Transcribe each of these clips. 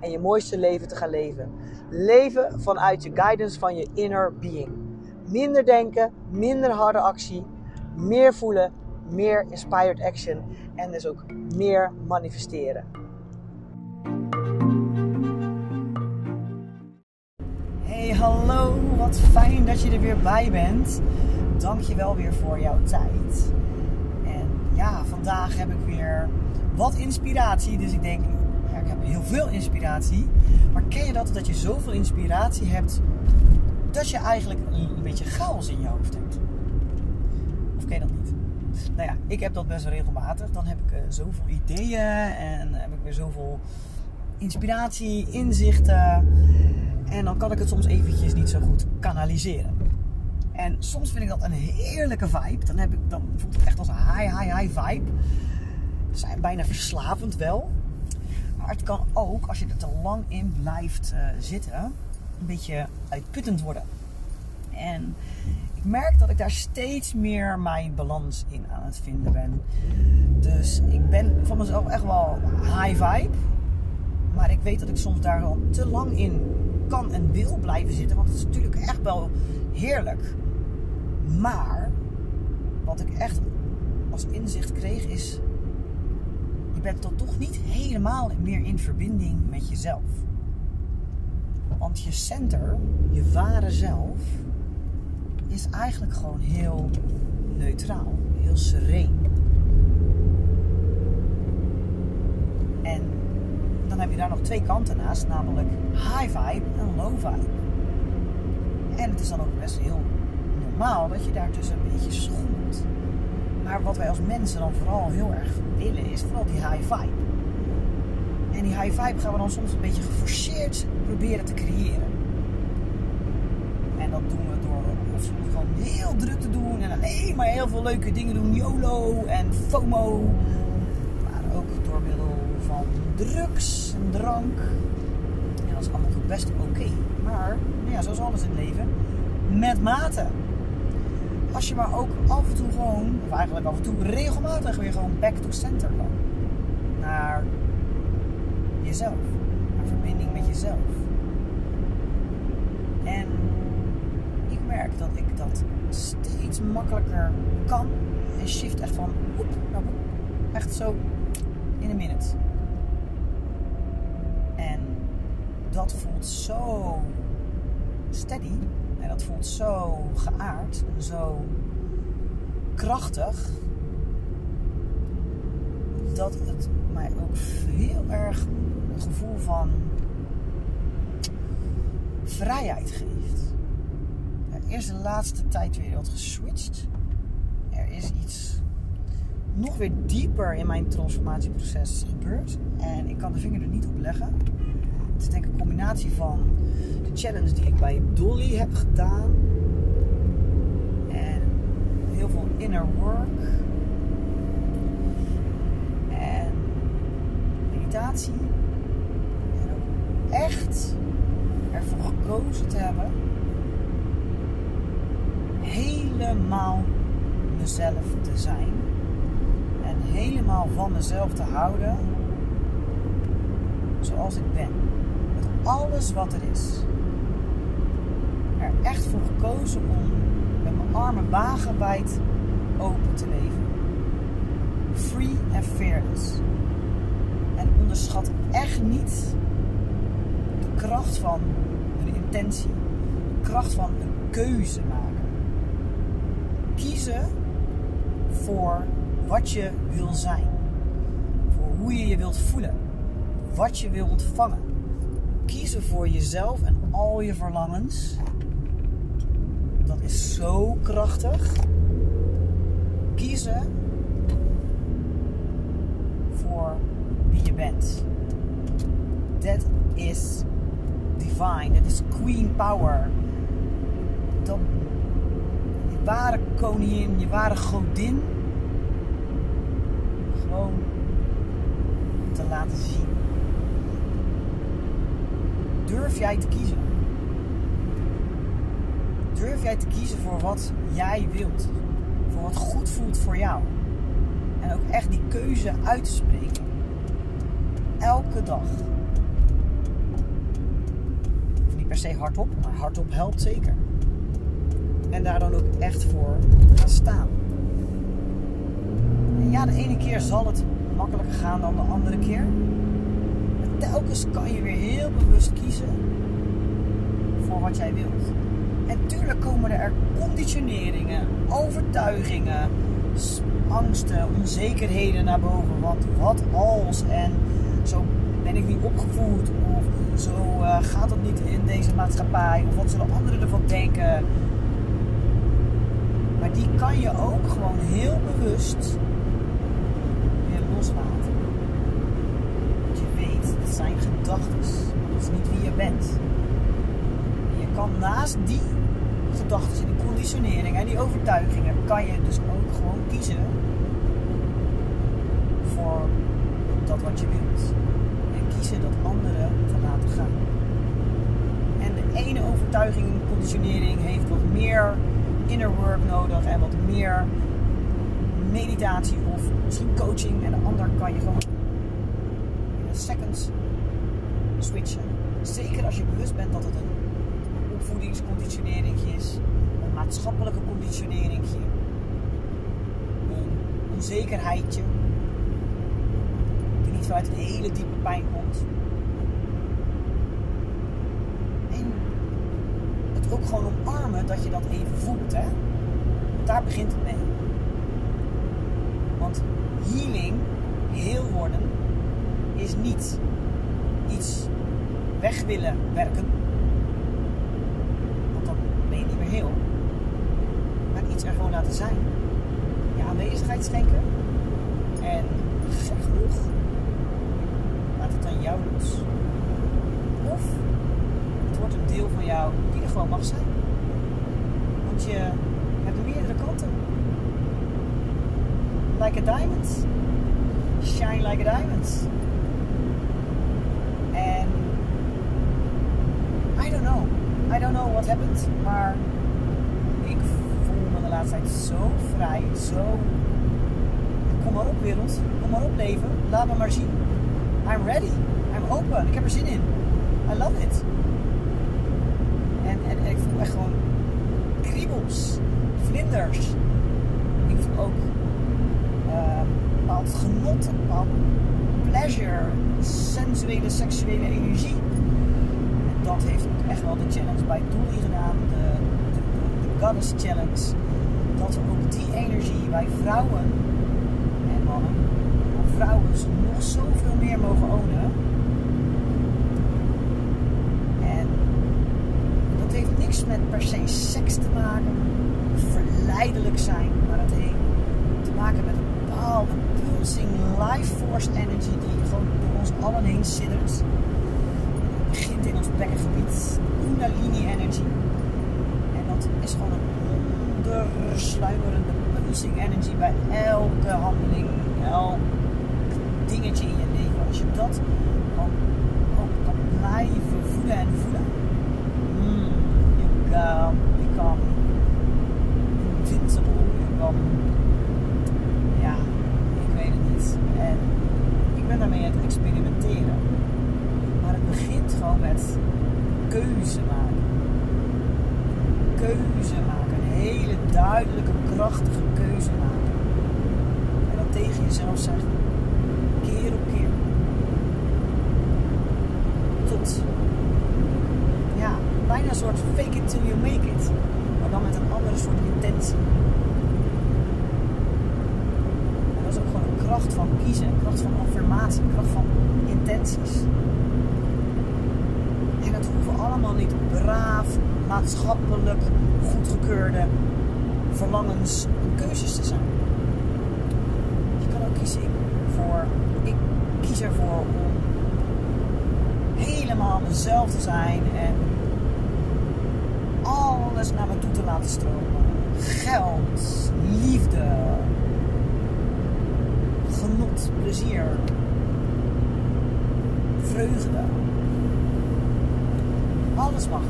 en je mooiste leven te gaan leven. Leven vanuit je guidance van je inner being. Minder denken, minder harde actie, meer voelen, meer inspired action en dus ook meer manifesteren. Hey, hallo, wat fijn dat je er weer bij bent. Dank je wel weer voor jouw tijd. En ja, vandaag heb ik weer wat inspiratie. Dus ik denk, ik heb heel veel inspiratie. Maar ken je dat, dat je zoveel inspiratie hebt, dat je eigenlijk een beetje chaos in je hoofd hebt? Of ken je dat niet? Nou ja, ik heb dat best wel regelmatig. Dan heb ik uh, zoveel ideeën en heb ik weer zoveel inspiratie, inzichten. En dan kan ik het soms eventjes niet zo goed kanaliseren. En soms vind ik dat een heerlijke vibe. Dan, heb ik, dan voelt het echt als een high, high, high vibe. Zijn bijna verslavend wel. Maar het kan ook, als je er te lang in blijft uh, zitten, een beetje uitputtend worden. En ik merk dat ik daar steeds meer mijn balans in aan het vinden ben. Dus ik ben van mezelf echt wel high vibe. Maar ik weet dat ik soms daar al te lang in kan en wil blijven zitten. Want het is natuurlijk echt wel heerlijk. Maar wat ik echt als inzicht kreeg is. Je bent dan toch niet helemaal meer in verbinding met jezelf. Want je center, je ware zelf, is eigenlijk gewoon heel neutraal, heel sereen. En dan heb je daar nog twee kanten naast, namelijk high vibe en low vibe. En het is dan ook best heel normaal dat je daartussen een beetje schommelt. Maar wat wij als mensen dan vooral heel erg willen, is vooral die high vibe. En die high vibe gaan we dan soms een beetje geforceerd proberen te creëren. En dat doen we door of soms gewoon heel druk te doen en alleen maar heel veel leuke dingen doen. YOLO en FOMO. Maar ook door middel van drugs en drank. En dat is allemaal best oké. Maar, nou ja, zoals alles in het leven, met mate. Als je maar ook af en toe gewoon, of eigenlijk af en toe regelmatig weer gewoon back to center kan. Naar jezelf. Naar verbinding met jezelf. En ik merk dat ik dat steeds makkelijker kan. En shift echt van woep naar woep. Echt zo in een minute. En dat voelt zo steady. En dat voelt zo geaard. Zo krachtig. Dat het mij ook heel erg een gevoel van vrijheid geeft. Er is de laatste tijd weer wat geswitcht. Er is iets nog weer dieper in mijn transformatieproces gebeurd. En ik kan de vinger er niet op leggen. Het is denk ik een combinatie van de challenge die ik bij Dolly heb gedaan. En heel veel inner work. En meditatie. En ook echt ervoor gekozen te hebben. Helemaal mezelf te zijn. En helemaal van mezelf te houden. Zoals ik ben alles wat er is. Er echt voor gekozen om met mijn armen wagenwijd open te leven. Free and fearless. En onderschat echt niet de kracht van een intentie. De kracht van een keuze maken. Kiezen voor wat je wil zijn. Voor hoe je je wilt voelen. Wat je wil ontvangen kiezen voor jezelf en al je verlangens, dat is zo krachtig. Kiezen voor wie je bent. Dat is divine. Dat is queen power. dat je ware koningin, je ware godin gewoon te laten zien. Durf jij te kiezen? Durf jij te kiezen voor wat jij wilt? Voor wat goed voelt voor jou? En ook echt die keuze uit te spreken. Elke dag. Niet per se hardop, maar hardop helpt zeker. En daar dan ook echt voor gaan staan. En ja, de ene keer zal het makkelijker gaan dan de andere keer. Telkens kan je weer heel bewust kiezen voor wat jij wilt. En tuurlijk komen er conditioneringen, overtuigingen, angsten, onzekerheden naar boven. Want wat als en zo ben ik niet opgevoed of zo uh, gaat het niet in deze maatschappij of wat zullen anderen ervan denken. Maar die kan je ook gewoon heel bewust weer loslaten. Het zijn gedachten. Dat is niet wie je bent. En je kan naast die gedachten en die conditionering en die overtuigingen kan je dus ook gewoon kiezen voor dat wat je wilt. En kiezen dat anderen te laten gaan. En de ene overtuiging conditionering heeft wat meer inner work nodig en wat meer meditatie of misschien coaching. En de ander kan je gewoon in een second switchen. Zeker als je bewust bent dat het een opvoedingsconditionering is, een maatschappelijke conditionering, een onzekerheidje die niet vanuit een hele diepe pijn komt. En het ook gewoon omarmen dat je dat even voelt, hè? Daar begint het mee. Want healing, heel worden, is niet iets weg willen werken heel. Maar iets er gewoon laten zijn. Je aanwezigheid schenken. En gek genoeg, laat het aan jou los. Of het wordt een deel van jou die er gewoon mag zijn. Want je hebt meerdere kanten. Like a diamond. Shine like a diamond. En I don't know. I don't know what happened, maar de laatste tijd zo vrij, zo... Kom maar op wereld, kom maar op leven, laat me maar zien. I'm ready, I'm open, ik heb er zin in. I love it. En, ik voel echt gewoon kriebels, vlinders. Ik voel ook uh, bepaald genot, bepaald pleasure, sensuele, seksuele energie. En dat heeft ook echt wel de challenge bij Dolly gedaan, de, de, de, de Goddess Challenge dat we ook die energie bij vrouwen en mannen, maar vrouwen nog zoveel meer mogen ownen. En dat heeft niks met per se seks te maken, verleidelijk zijn, maar het heeft te maken met een bepaalde pulsing life force energy die gewoon door ons allen heen siddert. In ons bekkengebied, Kundalini energy. En dat is gewoon een ondersluimerende pulsing energy bij elke handeling, elk dingetje in je leven. Als je dat ook kan blijven voelen en voelen, mm, you can become invincible. You come, ja, ik weet het niet. En ik ben daarmee aan het experimenteren. Maar het begint gewoon met keuze maken. Keuze maken hele duidelijke, krachtige keuze maken. En dan tegen jezelf zeggen, keer op keer. Tot, ja, bijna een soort fake it till you make it. Maar dan met een andere soort intentie. En dat is ook gewoon een kracht van kiezen, een kracht van affirmatie, een kracht van intenties. Niet braaf, maatschappelijk goedgekeurde verlangens en keuzes te zijn. Je kan ook kiezen voor, ik kies ervoor om helemaal mezelf te zijn en alle alles naar me toe te laten stromen. Geld, liefde, genot, plezier, vreugde. Alles mag.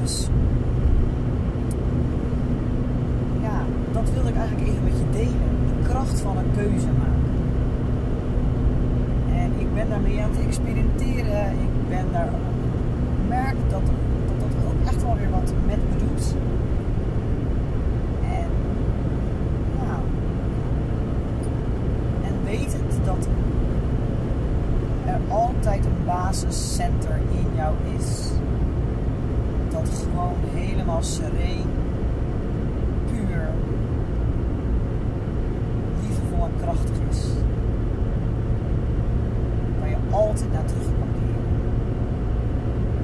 Dus ja, dat wilde ik eigenlijk even met je delen. De kracht van een keuze maken. En ik ben daarmee aan het experimenteren. Ik ben daar merk dat dat, dat ook echt wel weer wat met me doet. En ja. En weet het dat er altijd een basiscenter in jou is. Dat gewoon helemaal sereen, puur, liefdevol en krachtig is. Waar je altijd naar terug kan keren.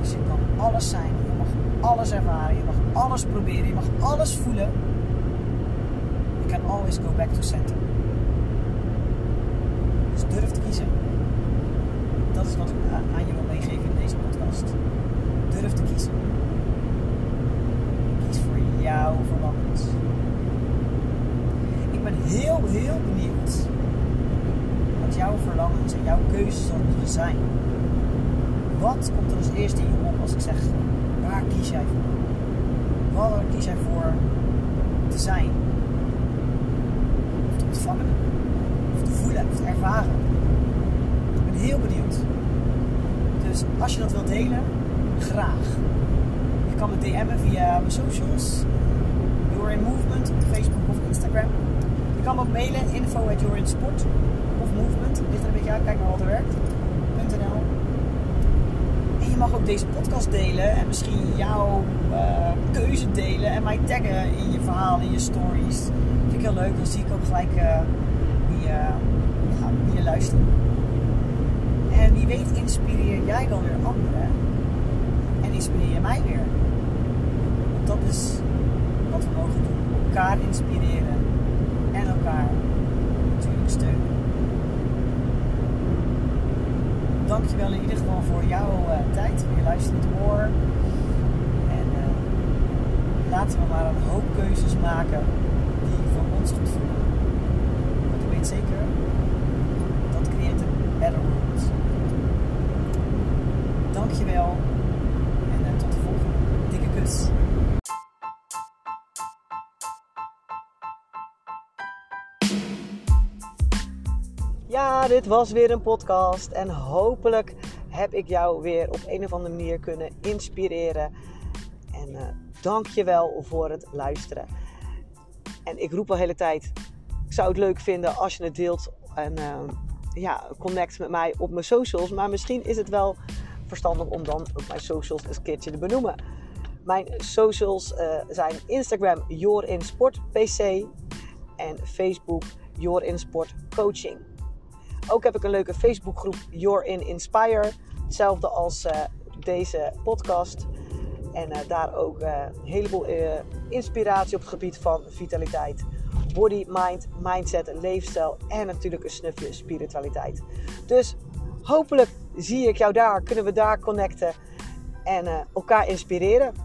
Dus je kan alles zijn, je mag alles ervaren, je mag alles proberen, je mag alles voelen. You can always go back to center. Dus durf te kiezen. Is wat ik aan je wil meegeven in deze podcast. Durf te kiezen. Kies voor jouw verlangens. Ik ben heel, heel benieuwd wat jouw verlangens en jouw keuzes zijn. Wat komt er als eerste in je op als ik zeg, waar kies jij voor? Waar kies jij voor te zijn? Of te ontvangen? Of te voelen? Of te ervaren? Ik ben heel benieuwd. Dus als je dat wilt delen, graag. Je kan me DM'en via mijn socials. You're in Movement op Facebook of Instagram. Je kan me ook mailen info at You're in Sport of Movement. Ligt er een beetje kijk maar wat er werkt. .nl. En je mag ook deze podcast delen en misschien jouw uh, keuze delen en mij taggen in je verhaal, in je stories. Vind ik heel leuk, dan zie ik ook gelijk uh, wie je luistert. En wie weet inspireer jij dan weer anderen en inspireer je mij weer. Want dat is wat we mogen doen. Elkaar inspireren en elkaar natuurlijk steunen. Dankjewel in ieder geval voor jouw uh, tijd, voor je luisterend oor. En uh, laten we maar een hoop keuzes maken die voor ons goed voelen. Want ik weet zeker, dat creëert een better world. Dankjewel en uh, tot de volgende. Dikke kus. Ja, dit was weer een podcast en hopelijk heb ik jou weer op een of andere manier kunnen inspireren. En uh, dank je wel voor het luisteren. En ik roep al de hele tijd, ik zou het leuk vinden als je het deelt en uh, ja, connect met mij op mijn socials. Maar misschien is het wel om dan op mijn socials een keertje te benoemen. Mijn socials uh, zijn Instagram JorinSportPC en Facebook Jorinsport Coaching. Ook heb ik een leuke Facebookgroep You're in Inspire. Hetzelfde als uh, deze podcast. En uh, daar ook een heleboel inspiratie op het gebied van vitaliteit. Body, mind, mindset, leefstijl en natuurlijk een snufje spiritualiteit. Dus hopelijk zie ik jou daar, kunnen we daar connecten en elkaar inspireren.